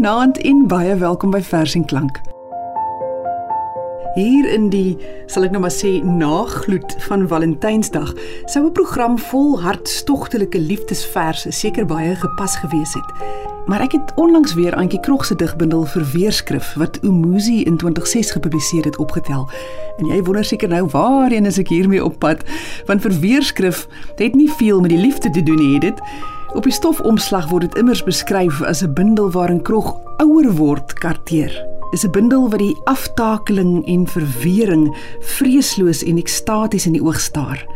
Goeienaand en baie welkom by Vers en Klank. Hier in die sal ek nou maar sê nagloed van Valentynsdag sou 'n program vol hartstogtelike liefdesverse seker baie gepas gewees het. Maar ek het onlangs weer Antjie Krog se digbundel vir weerskrif wat Umuzi in 2006 gepubliseer het opgetel. En jy wonder seker nou waarheen is ek hiermee op pad? Want vir weerskrif het nie veel met die liefde te doen nie, het dit. Op die stofomslag word dit immers beskryf as 'n bundel waarin Krog ouer word karteer is 'n bundel wat die aftakeling en verwering vreesloos en ekstaties in die oog staar.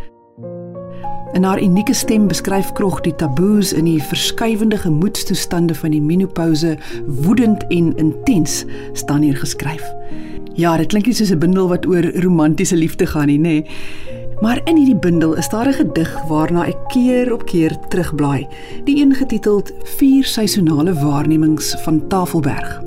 In haar unieke stem beskryf Krog die taboes in die verskywende gemoedstoestande van die menopouse woedend en intens staan hier geskryf. Ja, dit klink nie soos 'n bundel wat oor romantiese liefde gaan nie, nê. Maar in hierdie bundel is daar 'n gedig waarna ek keer op keer terugblaai, die een getiteld Vier seisonale waarnemings van Tafelberg.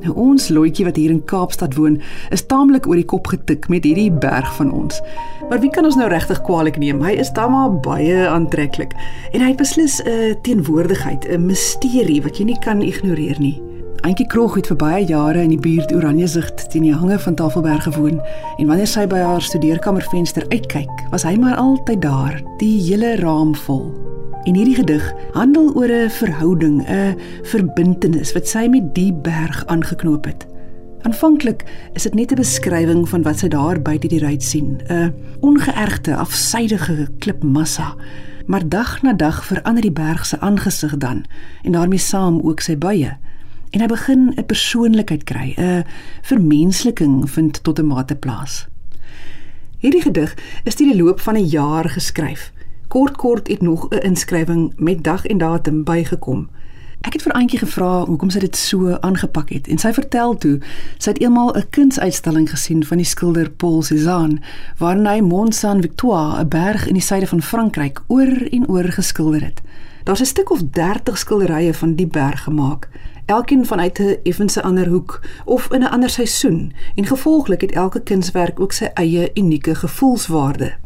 Nou ons loetjie wat hier in Kaapstad woon, is taamlik oor die kop getik met hierdie berg van ons. Maar wie kan ons nou regtig kwaadlik neem? Hy is dan maar baie aantreklik en hy het beslis 'n teenwoordigheid, 'n misterie wat jy nie kan ignoreer nie. Antjie Krog het vir baie jare in die buurt Oranjezigt teen die hange van Tafelberg gewoon en wanneer sy by haar studeerkamervenster uitkyk, was hy maar altyd daar, die hele raam vol. En hierdie gedig handel oor 'n verhouding, 'n verbintenis wat sy met die berg aangeknoop het. Aanvanklik is dit net 'n beskrywing van wat sy daar buite die ruit sien, 'n ongeërgde, afsydige klipmassa. Maar dag na dag verander die berg se aangesig dan en daarmee saam ook sy buie. En hy begin 'n persoonlikheid kry, 'n vermensliking vind tot 'n mate plaas. Hierdie gedig is deur die loop van 'n jaar geskryf kort kort het nog 'n inskrywing met dag en datum bygekom. Ek het vir Antjie gevra hoekom sy dit so aangepak het en sy vertel toe sy het eendag 'n kunsuitstalling gesien van die skilder Paul Cézanne waarin hy Mont Saint-Victoire, 'n berg in die suide van Frankryk, oor en oor geskilder het. Daar's 'n stuk of 30 skilderye van die berg gemaak, elkeen vanuit 'n effense ander hoek of in 'n ander seisoen en gevolglik het elke kunswerk ook sy eie unieke gevoelswaarde.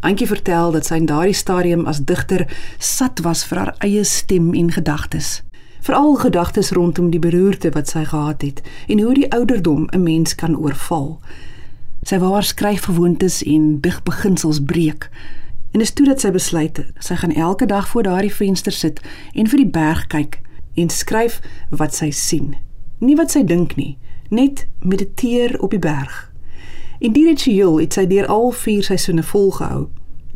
Antjie vertel dat sy in daardie stadium as digter sat was vir haar eie stem en gedagtes. Veral gedagtes rondom die beroerte wat sy gehad het en hoe die ouderdom 'n mens kan oorval. Sy wou haar skryfgewoontes en digbeginsels breek. En is toe dat sy besluit sy gaan elke dag voor daardie venster sit en vir die berg kyk en skryf wat sy sien. Nie wat sy dink nie, net mediteer op die berg. En die ritueel het sy deur al vier seisoene volgehou.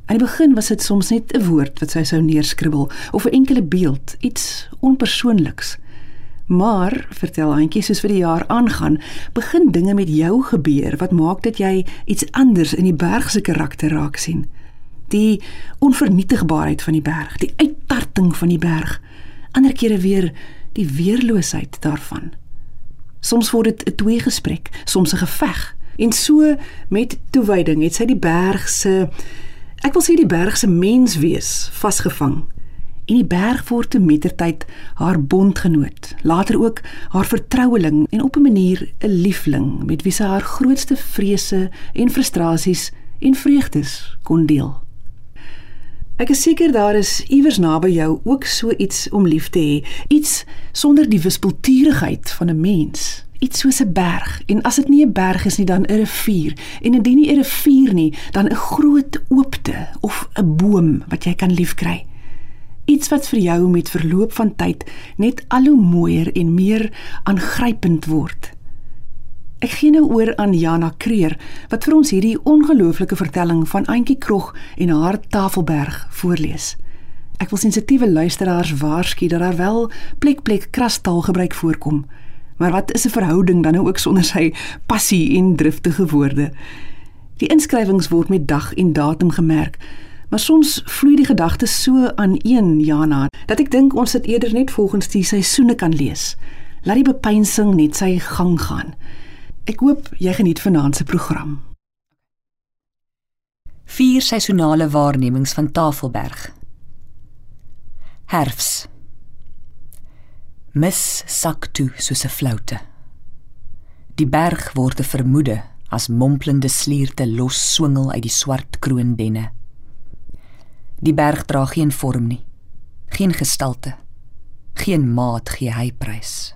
Aan die begin was dit soms net 'n woord wat sy sou neerskribbel of 'n enkele beeld, iets onpersoonliks. Maar, vertel Antjie, soos vir die jaar aangaan, begin dinge met jou gebeur wat maak dat jy iets anders in die berg se karakter raak sien. Die onvernietigbaarheid van die berg, die uittarting van die berg, ander kere weer die weerloosheid daarvan. Soms word dit 'n tweegesprek, soms 'n geveg. En so met toewyding het sy die berg se ek wil sê die berg se menswees vasgevang. En die berg word te mettertyd haar bondgenoot, later ook haar vertroueling en op 'n manier 'n liefling met wie sy haar grootste vrese en frustrasies en vreugdes kon deel. Ek is seker daar is iewers naby jou ook so iets om lief te hê, iets sonder die wispelturigheid van 'n mens iets soos 'n berg en as dit nie 'n berg is nie dan 'n rivier en indien nie 'n rivier nie dan 'n groot oopte of 'n boom wat jy kan liefkry. Iets wat vir jou met verloop van tyd net al hoe mooier en meer aangrypend word. Ek gee nou oor aan Jana Kreer wat vir ons hierdie ongelooflike vertelling van Auntie Krog en haar Tafelberg voorlees. Ek wil sensitiewe luisteraars waarsku dat daar wel plek plek krastaal gebruik voorkom. Maar wat is 'n verhouding dan nou ook sonder sy passie en driftige woorde? Die inskrywings word met dag en datum gemerk. Maar soms vloei die gedagtes so aan een Jana dat ek dink ons dit eerder net volgens die seisoene kan lees. Laat die bepeinsing net sy gang gaan. Ek hoop jy geniet vanaand se program. Vier seisonale waarnemings van Tafelberg. Herfs mis sak toe soos 'n floute. Die berg word 'n vermoede as mompelende slierte los swingel uit die swart kroondenne. Die berg dra geen vorm nie, geen gestalte. Geen maat gee hy prys.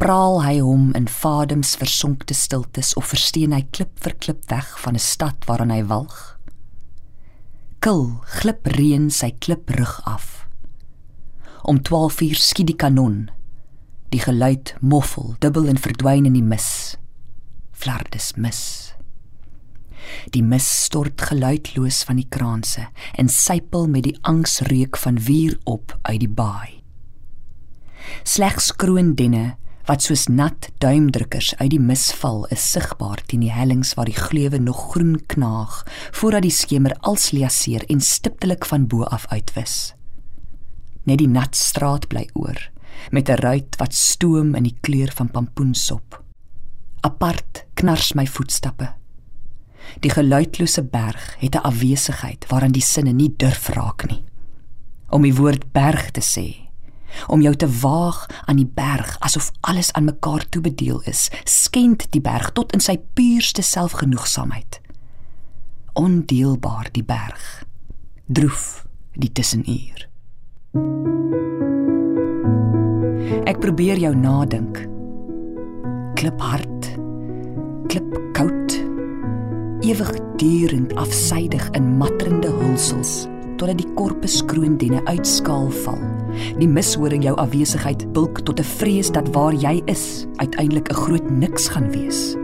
Praal hy hom in vadems versonkte stiltes of versteen hy klip vir klip weg van 'n stad waaraan hy walg? Kil glip reën sy kliprug af. Om 12 uur skiet die kanon. Die geluid moffel, dubbel en verdwyn in die mis. Flardes mis. Die mis stort geluidloos van die kraanse en sypel met die angsreuk van vuur op uit die baai. Slegs kroondenne wat soos nat duimdrukkers uit die mis val is sigbaar teen die hellings waar die gleuwe nog groen knaag voordat die skemer als liaseer en stiptelik van bo af uitwis. Net die nat straat bly oor met 'n ruit wat stoom in die kleur van pampoensop. Apart knars my voetstappe Die geluidlose berg het 'n afwesigheid waaraan die sinne nie durf raak nie. Om die woord berg te sê, om jou te waag aan die berg asof alles aan mekaar toebedeel is, skend die berg tot in sy puurste selfgenoegsaamheid. Ondeelbaar die berg. Droef die tussenuur. Ek probeer jou nadink. Kliphard. Klip koud ewigdurend afsydig in matterende hulsels totdat die korpus kroondenne uitskaal val. Die mishoring jou afwesigheid bulk tot 'n vrees dat waar jy is uiteindelik 'n groot niks gaan wees.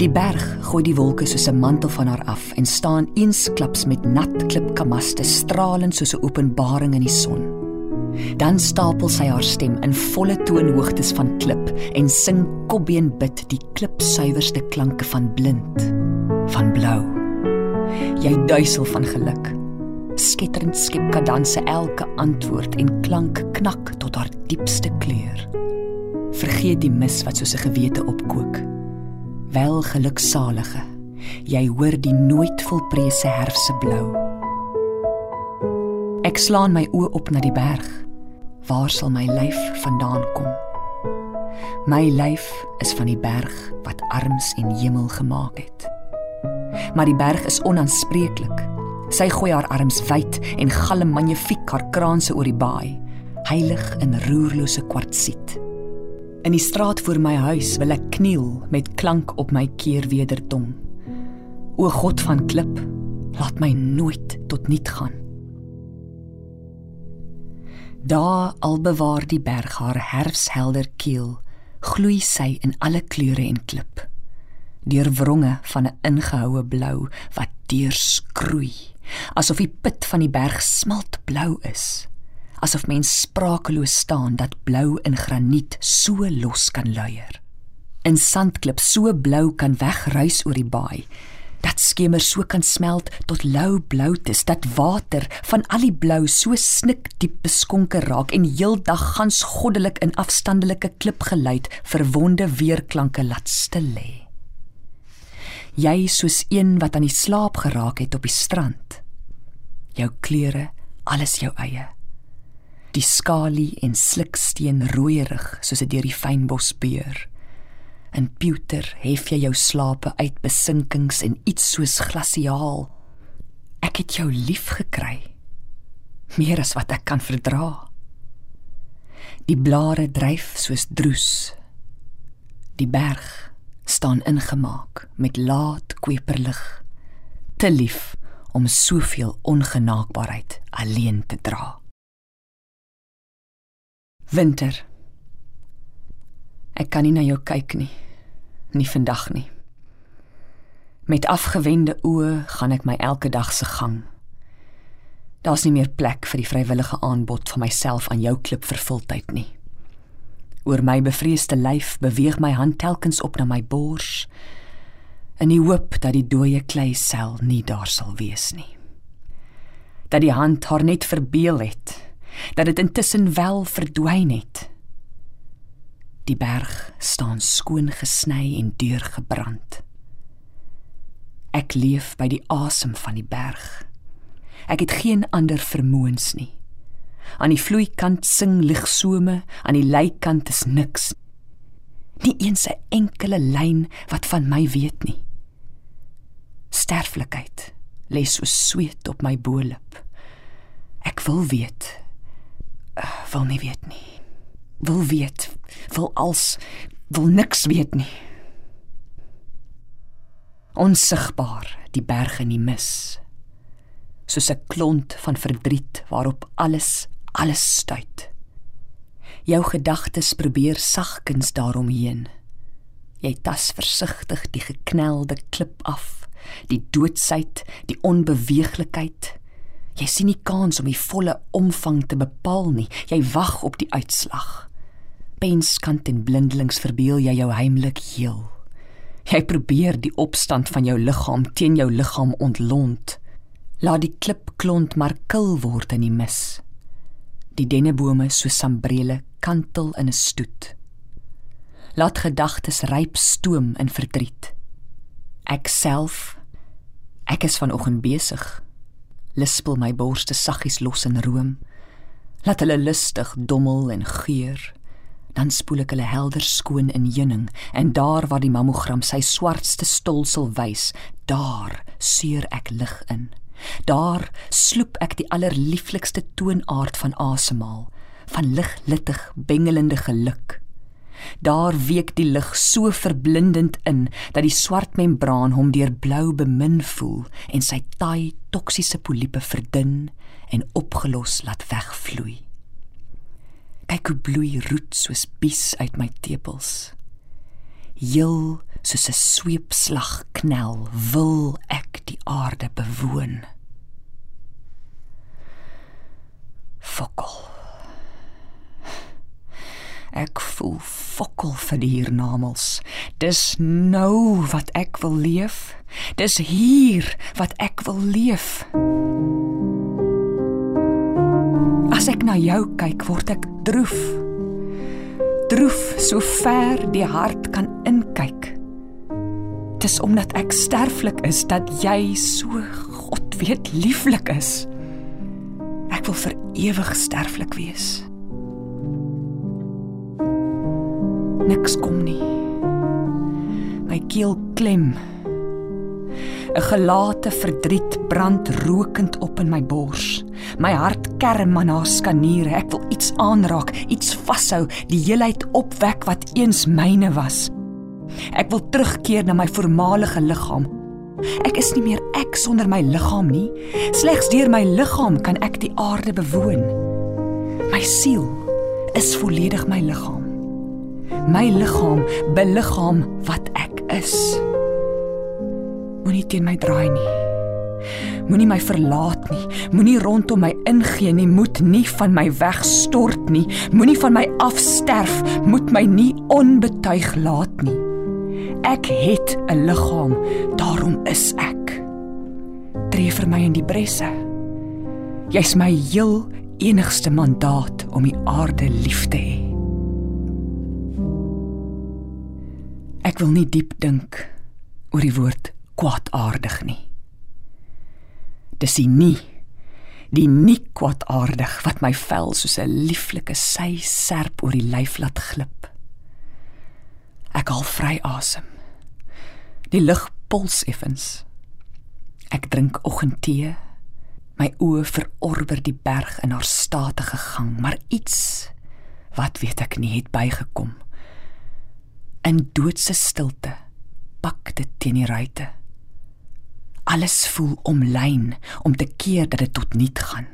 Die berg gooi die wolke soos 'n mantel van haar af en staan eensklaps met nat klipkamaste stralend soos 'n openbaring in die son. Dan stapel sy haar stem in volle toonhoogtes van klip en sing kopbeen bid die klipsuiwerste klanke van blind van blou. Jy duisel van geluk. Skitterend skep kadanse elke antwoord en klank knak tot haar diepste kleur. Vergeet die mis wat soos 'n gewete opkook. Wel geluksalige. Jy hoor die nooit volprese herfse blou. Ek slaan my oë op na die berg waar sal my lyf vandaan kom? My lyf is van die berg wat arms en hemel gemaak het. Maar die berg is onaanspreeklik. Sy gooi haar arms wyd en galm magnifiek haar kraanse oor die baai, heilig in roerlose kwartsiet. In die straat voor my huis wil ek kniel met klank op my keerwederdom. O God van klip, laat my nooit tot niet gaan. Daar al bewaar die berg haar herfshelder keel, gloei sy in alle kleure en klip. Deur wronge van 'n ingehoue blou wat deurskroei, asof die put van die berg smaltblou is, asof mens sprakeloos staan dat blou in graniet so los kan luier. In sandklip so blou kan wegruis oor die baai, dat skemer so kan smelt tot lou bloutes dat water van al die blou so snik diep beskonker raak en heeldag gans goddelik in afstandelike klipgeluid verwonde weerklanke laat stil lê jy soos een wat aan die slaap geraak het op die strand jou klere alles jou eie die skalie en sliksteen rooierig soos dit deur die fynbos beur In pewter hef jy jou slape uit besinkings en iets soos glasiaal. Ek het jou lief gekry. Meer as wat ek kan verdra. Die blare dryf soos droes. Die berg staan ingemaak met laat kweperlig. Te lief om soveel ongenaakbaarheid alleen te dra. Winter Ek kan nie na jou kyk nie. Nie vandag nie. Met afgewende oë gaan ek my elke dag se gang. Daar's nie meer plek vir die vrywillige aanbod van myself aan jou klip vervultheid nie. Oor my bevreesde lyf beweeg my hand telkens op na my bors in die hoop dat die dooie klei sel nie daar sal wees nie. Dat die hand haar net verbeel het, dat dit intussen wel verdwyn het. Die berg staan skoon gesny en deurgebrand. Ek leef by die asem van die berg. Ek het geen ander vermoëns nie. Aan die vloeikant sing ligsome, aan die leikant is niks. Nie eens 'n enkele lyn wat van my weet nie. Sterflikheid lê so sweet op my bolip. Ek wil weet wil nie weet nie. Wil weet, wil als wil niks weet nie. Onsigbaar die berge in die mis. Soos 'n klont van verdriet waarop alles alles stuit. Jou gedagtes probeer sagkens daaromheen. Jy tas versigtig die geknelde klip af, die doodsheid, die onbeweeglikheid. Jy sien nie kans om die volle omvang te bepaal nie. Jy wag op die uitslag. Penskant en blindelings verbeel jy jou heimlik heel. Jy probeer die opstand van jou liggaam teen jou liggaam ontlont. Laat die klipklont maar kil word in die mis. Die dennebome so sambrele kantel in 'n stoet. Laat gedagtes ryp stoom in verdriet. Ek self ek is vanoggend besig. Lispel my borste saggies los in room. Laat hulle lustig dommel en geur dan spoel ek hulle helder skoon in heuning en daar waar die mammogram sy swartste stolsel wys, daar seur ek lig in. Daar sloep ek die allerlieflikste toonaard van asemhaal, van liglittig bengelende geluk. Daar week die lig so verblindend in dat die swart membraan hom deur blou bemin voel en sy taai toksiese poliepe verdun en opgelos laat wegvloei. Kyk hoe bloei roet soos bies uit my tepels. Heel soos 'n sweepslag knel wil ek die aarde bewoon. Fokol. Ek voel fokol vir die hiernamaals. Dis nou wat ek wil leef. Dis hier wat ek wil leef. As ek na jou kyk, word ek droef. Droef so ver die hart kan inkyk. Dis omdat ek sterflik is dat jy so God weet lieflik is. Ek wil vir ewig sterflik wees. Niks kom nie. My keel klem. 'n Gelate verdriet brand rokend op in my bors. My hart kerm aan haar skaniere. Ek wil iets aanraak, iets vashou, die heelheid opwek wat eens myne was. Ek wil terugkeer na my voormalige liggaam. Ek is nie meer ek sonder my liggaam nie. Slegs deur my liggaam kan ek die aarde bewoon. My siel is volledig my liggaam. My liggaam beliggaam wat ek is. Moenie teen my draai nie. Moenie my verlaat nie. Moenie rondom my ingee nie. Moet nie van my wegstort nie. Moenie van my afsterf. Moet my nie onbetuig laat nie. Ek het 'n liggaam, daarom is ek. Tree vir my in die bresse. Jy's my heel enigste mandaat om die aarde lief te hê. Ek wil nie diep dink oor die woord kwaadaardig nie. Dis die nie die nie kwaadaardig wat my vel soos 'n lieflike sy serp oor die lyf laat glip. Ek haal vry asem. Die lug puls effens. Ek drink oggendtee. My oë verorber die berg in haar statige gang, maar iets wat weet ek nie het bygekom. In doodse stilte pak dit teen die ruite. Alles voel omlyn om te keer dat dit tot niet gaan.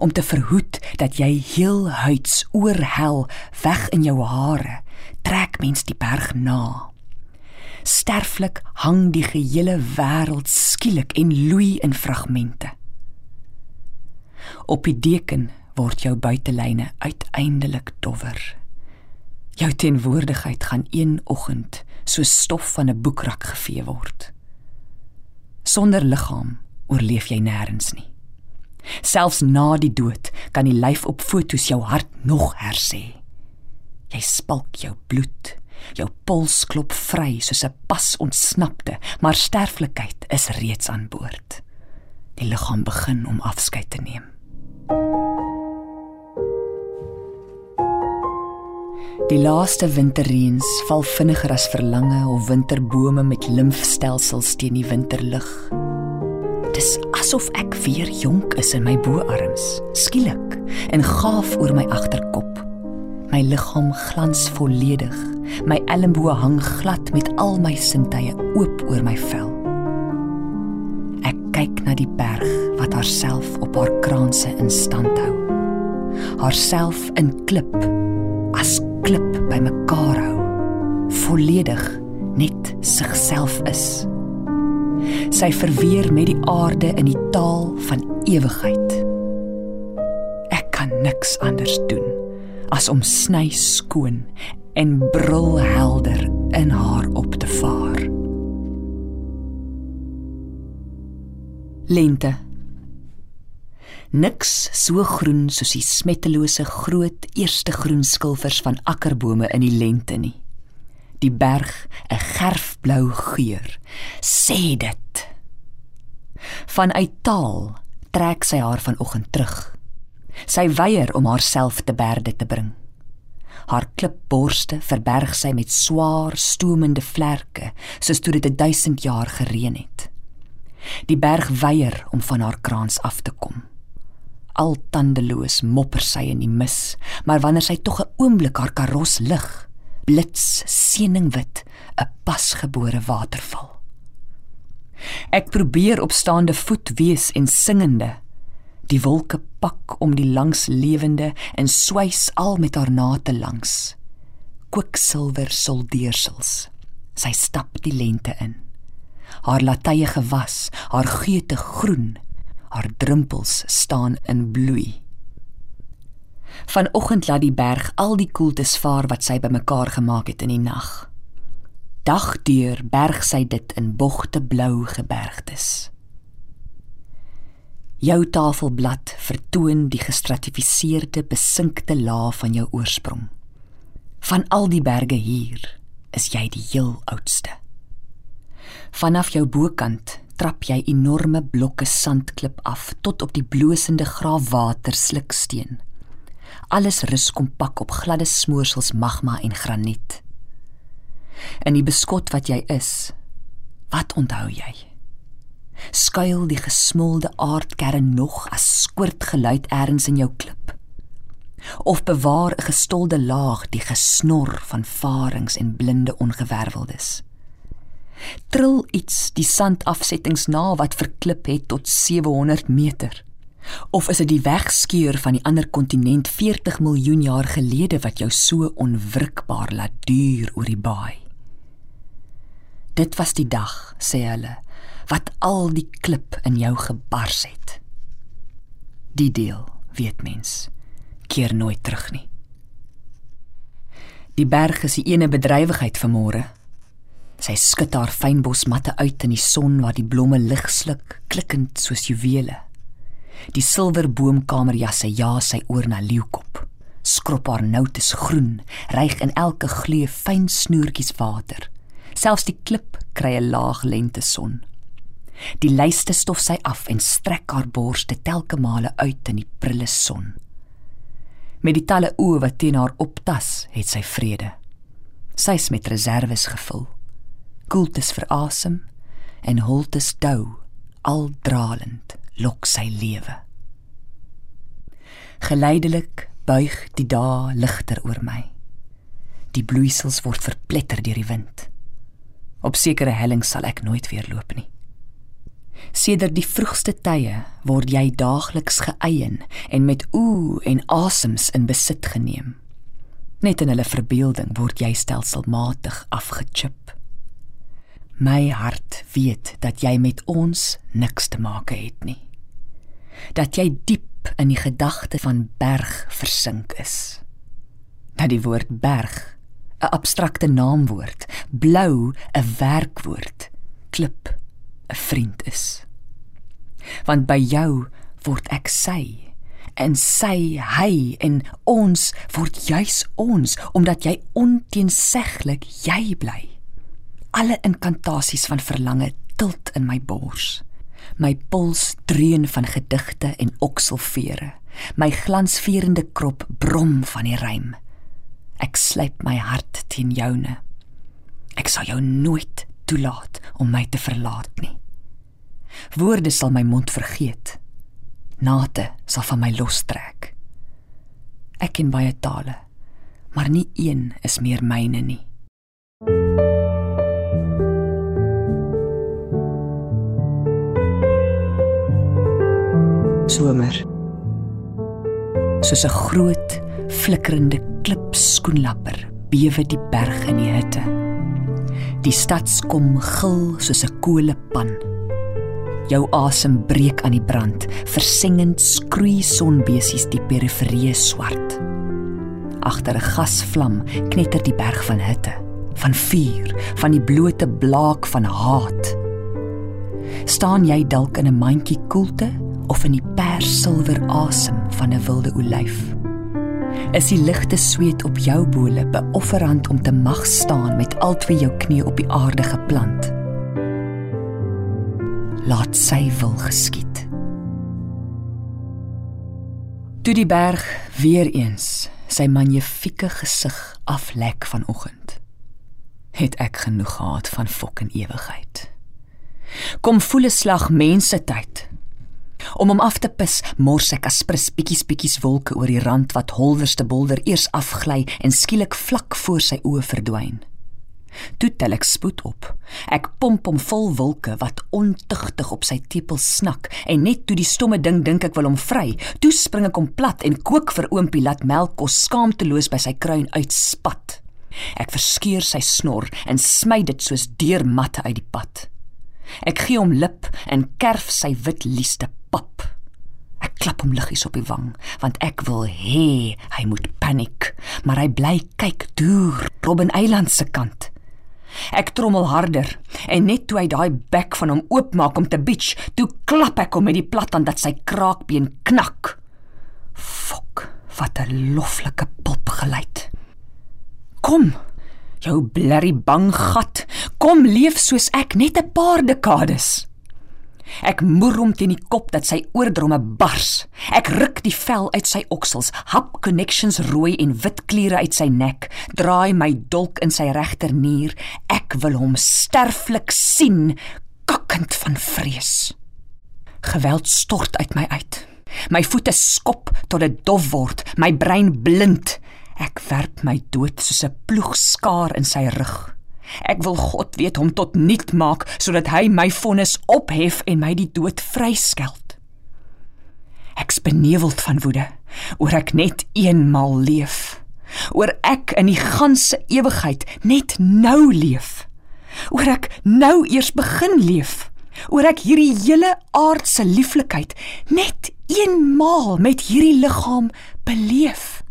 Om te verhoed dat jy heel huids oorhel weg in jou hare, trek mens die berg na. Sterflik hang die gehele wêreld skielik en loei in fragmente. Op die deken word jou buitelyne uiteindelik dowwer. Jou teenwoordigheid gaan een oggend so stof van 'n boekrak gevee word. Sonder liggaam oorleef jy nêrens nie. Selfs na die dood kan die lyf op fotos jou hart nog hersê. Jy spalk jou bloed, jou pols klop vry soos 'n pas ontsnapte, maar sterflikheid is reeds aan boord. Die liggaam begin om afskeid te neem. Die laaste winterreëns val vinniger as verlange of winterbome met limfstelsels teen die winterlig. Dis asof ek weer jonk is in my boarms, skielik en gaaf oor my agterkop. My liggaam glans volledig. My elmboë hang glad met al my sintuie oop oor my vel. Ek kyk na die berg wat haarself op haar kraanse in stand hou. Haarself in klip as klip bymekaar hou. Volledig net sigself is. Sy verweer met die aarde in die taal van ewigheid. Ek kan niks anders doen as om sny skoon en brul helder in haar op te vaar. Lente. Niks so groen soos die smettelose groot eerste groen skilfers van akkerbome in die lente nie. Die berg 'n gerfblou geur. Sê dit. Vanuit taal trek sy haar vanoggend terug. Sy weier om haarself te berde te bring. Haar klipborste verberg sy met swaar, stoomende vlerke, soos toe dit 1000 jaar gereën het. Die berg weier om van haar kraans af te kom. Al tandeloos mopper sy in die mis, maar wanneer sy tog 'n oomblik haar karos lig, blits seëningwit 'n pasgebore waterval. Ek probeer op staande voet wees en singende. Die wolke pak om die langs lewende en swys al met haar nate langs. Kwiksilwer soldeersels. Sy stap die lente in haar latye gewas, haar geete groen, haar drumpels staan in bloei. Vanoggend laat die berg al die koeltes vaar wat sy bymekaar gemaak het in die nag. Dagdeur berg sy dit in bogte blou gebergtes. Jou tafelblad vertoon die gestratifiseerde besinkte laag van jou oorsprong. Van al die berge hier is jy die heel oudste. Vanaf jou bokant trap jy enorme blokke sandklip af tot op die blosende graafwater sliksteen. Alles rus kompak op gladde smoorsels magma en graniet. In die beskot wat jy is, wat onthou jy? Skuil die gesmolde aardkern nog as skoort geluid eers in jou klip? Of bewaar 'n gestolde laag die gesnor van farings en blinde ongewerveldes? trill iets die sandafsettings na wat verklip het tot 700 meter. Of is dit die wegskeur van die ander kontinent 40 miljoen jaar gelede wat jou so onwrikbaar laat duur oor die baai? Dit was die dag, sê hulle, wat al die klip in jou gebars het. Die deel, weet mens, keer nooit terug nie. Die berg is die ene bedrywigheid van môre, Sy skud haar fynbosmatte uit in die son waar die blomme lig sluk, klikkend soos juwele. Die silverboomkamerjasse ja sy oor na leeukop. Skrop haar noutes groen, reig in elke glee fyn snoertjies water. Selfs die klip kry 'n laag lente son. Die lyste stof sy af en strek haar borste telke male uit in die prille son. Met die talle oë wat teen haar optas, het sy vrede. Sy's met reserves gevul. Koeltes vir asem en holtes dou al dralend lok sy lewe. Geleidelik buig die dae ligter oor my. Die bloeisels word verpletter deur die wind. Op sekere hellings sal ek nooit weer loop nie sedert die vroegste tye word jy daagliks geëien en met oë en asems in besit geneem net in hulle verbeelding word jy stelselmatig afgechip My hart weet dat jy met ons niks te maak het nie. Dat jy diep in die gedagte van berg versink is. Dat die woord berg 'n abstrakte naamwoord, blou 'n werkwoord, klip 'n vriend is. Want by jou word ek sy en sy hy en ons word juis ons omdat jy onteenseglik jy bly alle inkantasies van verlange tilt in my bors. My puls dreun van gedigte en okselvere. My glansvierende krop brom van die rym. Ek slyp my hart teen joune. Ek sal jou nooit toelaat om my te verlaat nie. Woorde sal my mond vergeet. Nate sal van my lostrek. Ek ken baie tale, maar nie een is meer myne nie. Somer. Soos 'n groot, flikkerende klipskoenlapper bewe die berg in die hitte. Die stadskom gil soos 'n kolepan. Jou asem breek aan die brand, versengend skroei sonbesies die periferie swart. Agter 'n gasvlam knetter die berg van hitte, van vuur, van die blote blaak van haat. Staan jy dalk in 'n mandjie koelte of in die persilwer asem van 'n wilde olyf? Is die ligte sweet op jou bole beofferand om te mag staan met al twee jou knie op die aarde geplant? laat sy wil geskied. Toe die berg weer eens sy magnifieke gesig aflek vanoggend, het ek genoeg gehad van fok en ewigheid. Kom voel 'n slag mense tyd. Om hom af te pis, mors ek aspris bietjies bietjies wolke oor die rand wat holderste bolder eers afgly en skielik vlak voor sy oë verdwyn. Toe tel ek spoed op. Ek pomp hom vol wolke wat ontugtig op sy tepel snak en net toe die stomme ding dink ek wil hom vry, toe spring ek hom plat en kook vir oompie laat melk kos skaamteloos by sy kruin uitspat. Ek verskeur sy snor en smy dit soos deurmatte uit die pad. Ek gee hom lip en kerf sy wit lieste pap. Ek klap hom liggies op die wang want ek wil hê hy moet paniek, maar hy bly kyk deur Robben Eiland se kant. Ek trommel harder en net toe hy daai bek van hom oopmaak om te bitch, toe klap ek hom met die plathand dat sy kraakbeen knak. Fok, wat 'n loflike pop geluid. Kom, jou blerry bang gat, kom leef soos ek net 'n paar dekades. Ek moer hom teen die kop dat sy oordromme bars. Ek ruk die vel uit sy oksels, hap connections rooi en wit kliere uit sy nek, draai my dolk in sy regter nier. Ek wil hom sterflik sien, kakkend van vrees. Geweld stort uit my uit. My voete skop tot dit dof word, my brein blind. Ek werp my dood soos 'n ploegskaar in sy rug. Ek wil God weet hom tot niet maak sodat hy my vonnis ophef en my die dood vryskeld. Ek's beneveld van woede oor ek net eenmal leef. Oor ek in die ganse ewigheid net nou leef. Oor ek nou eers begin leef. Oor ek hierdie hele aardse lieflikheid net eenmaal met hierdie liggaam beleef.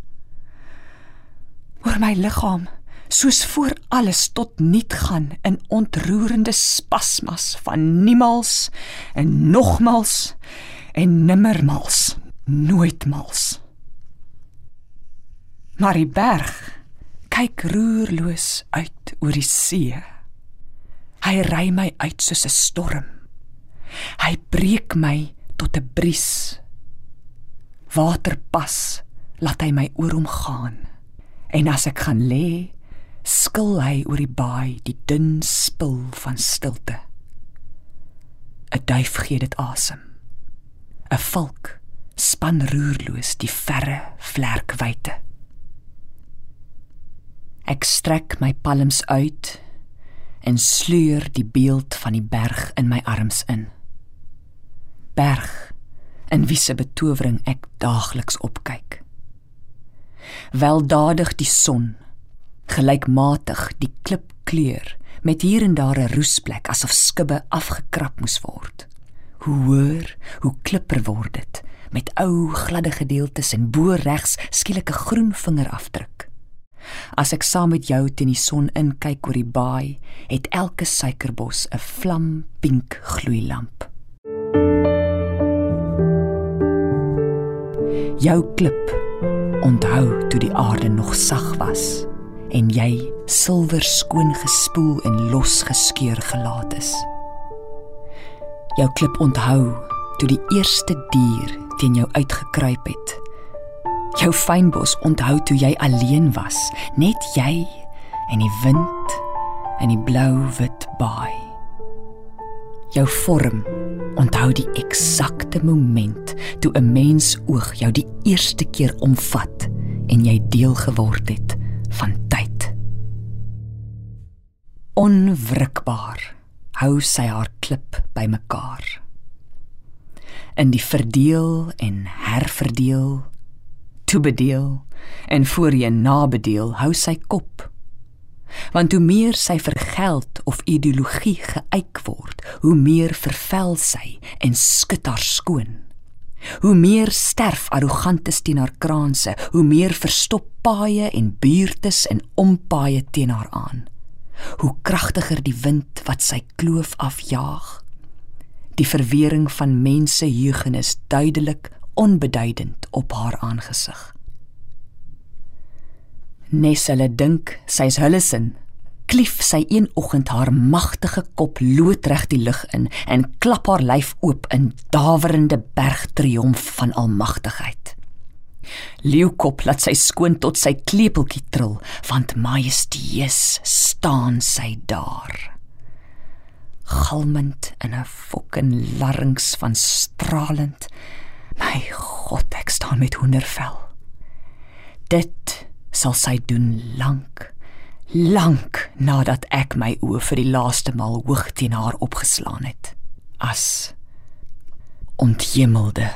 Oor my liggaam soos voor alles tot niet gaan in ontroerende spasmas van niemals en nogmals en nimmermals nooitmals. Maar die berg kyk roerloos uit oor die see. Hy ry my uit soos 'n storm. Hy breek my tot 'n bries. Water pas laat hy my oor hom gaan. En as ek gaan lê skil hy oor die baai die dun spil van stilte. 'n duif gee dit asem. 'n valk span roerloos die verre vlerkwyte. Ek strek my palms uit en sleur die beeld van die berg in my arms in. Berg in wiese betowering ek daagliks opkyk. Weldadig die son gelykmatig die klipkleur met hier en daar 'n roesplek asof skubbe afgekrap moes word. Hoe hoër, hoe klipper word dit met ou gladde gedeeltes en bo regs skielik 'n groen vingerafdruk. As ek saam met jou teen die son inkyk oor die baai, het elke suikerbos 'n vlam pink gloeilamp. Jou klip onthou toe die aarde nog sag was en jy silwer skoon gespoel en losgeskeur gelaat is. Jou klip onthou toe die eerste dier teen jou uitgekruip het. Jou fynbos onthou toe jy alleen was, net jy en die wind en die blou-wit baai. Jou vorm Onthou die eksakte moment toe 'n mens oog jou die eerste keer omvat en jy deel geword het Onwrikbaar hou sy haar klip bymekaar. In die verdeel en herverdeel, toebedeel en voorheen nabedeel hou sy kop want hoe meer sy vir geld of ideologie geëik word, hoe meer vervel sy en skud haar skoon. Hoe meer sterf arrogantes teen haar kraanse, hoe meer verstop paaie en buurtes en ompaaie teen haar aan. Hoe kragtiger die wind wat sy kloof afjaag. Die verwering van mense jeugenis duidelik onbeduidend op haar aangesig. Nes hulle dink sy's hulle sin, klief sy een oggend haar magtige kop loodreg die lug in en klap haar lyf oop in dawerende bergtriomf van almagtigheid. Leeukop laat sy skoon tot sy klepeltjie trill, want majesteus staan sy daar. Galmend in 'n fokken larynx van stralend. My God, ek staan met hoendervel. Dit sal sy doen lank lank nadat ek my oë vir die laaste maal hoog teen haar opgeslaan het as onthemelde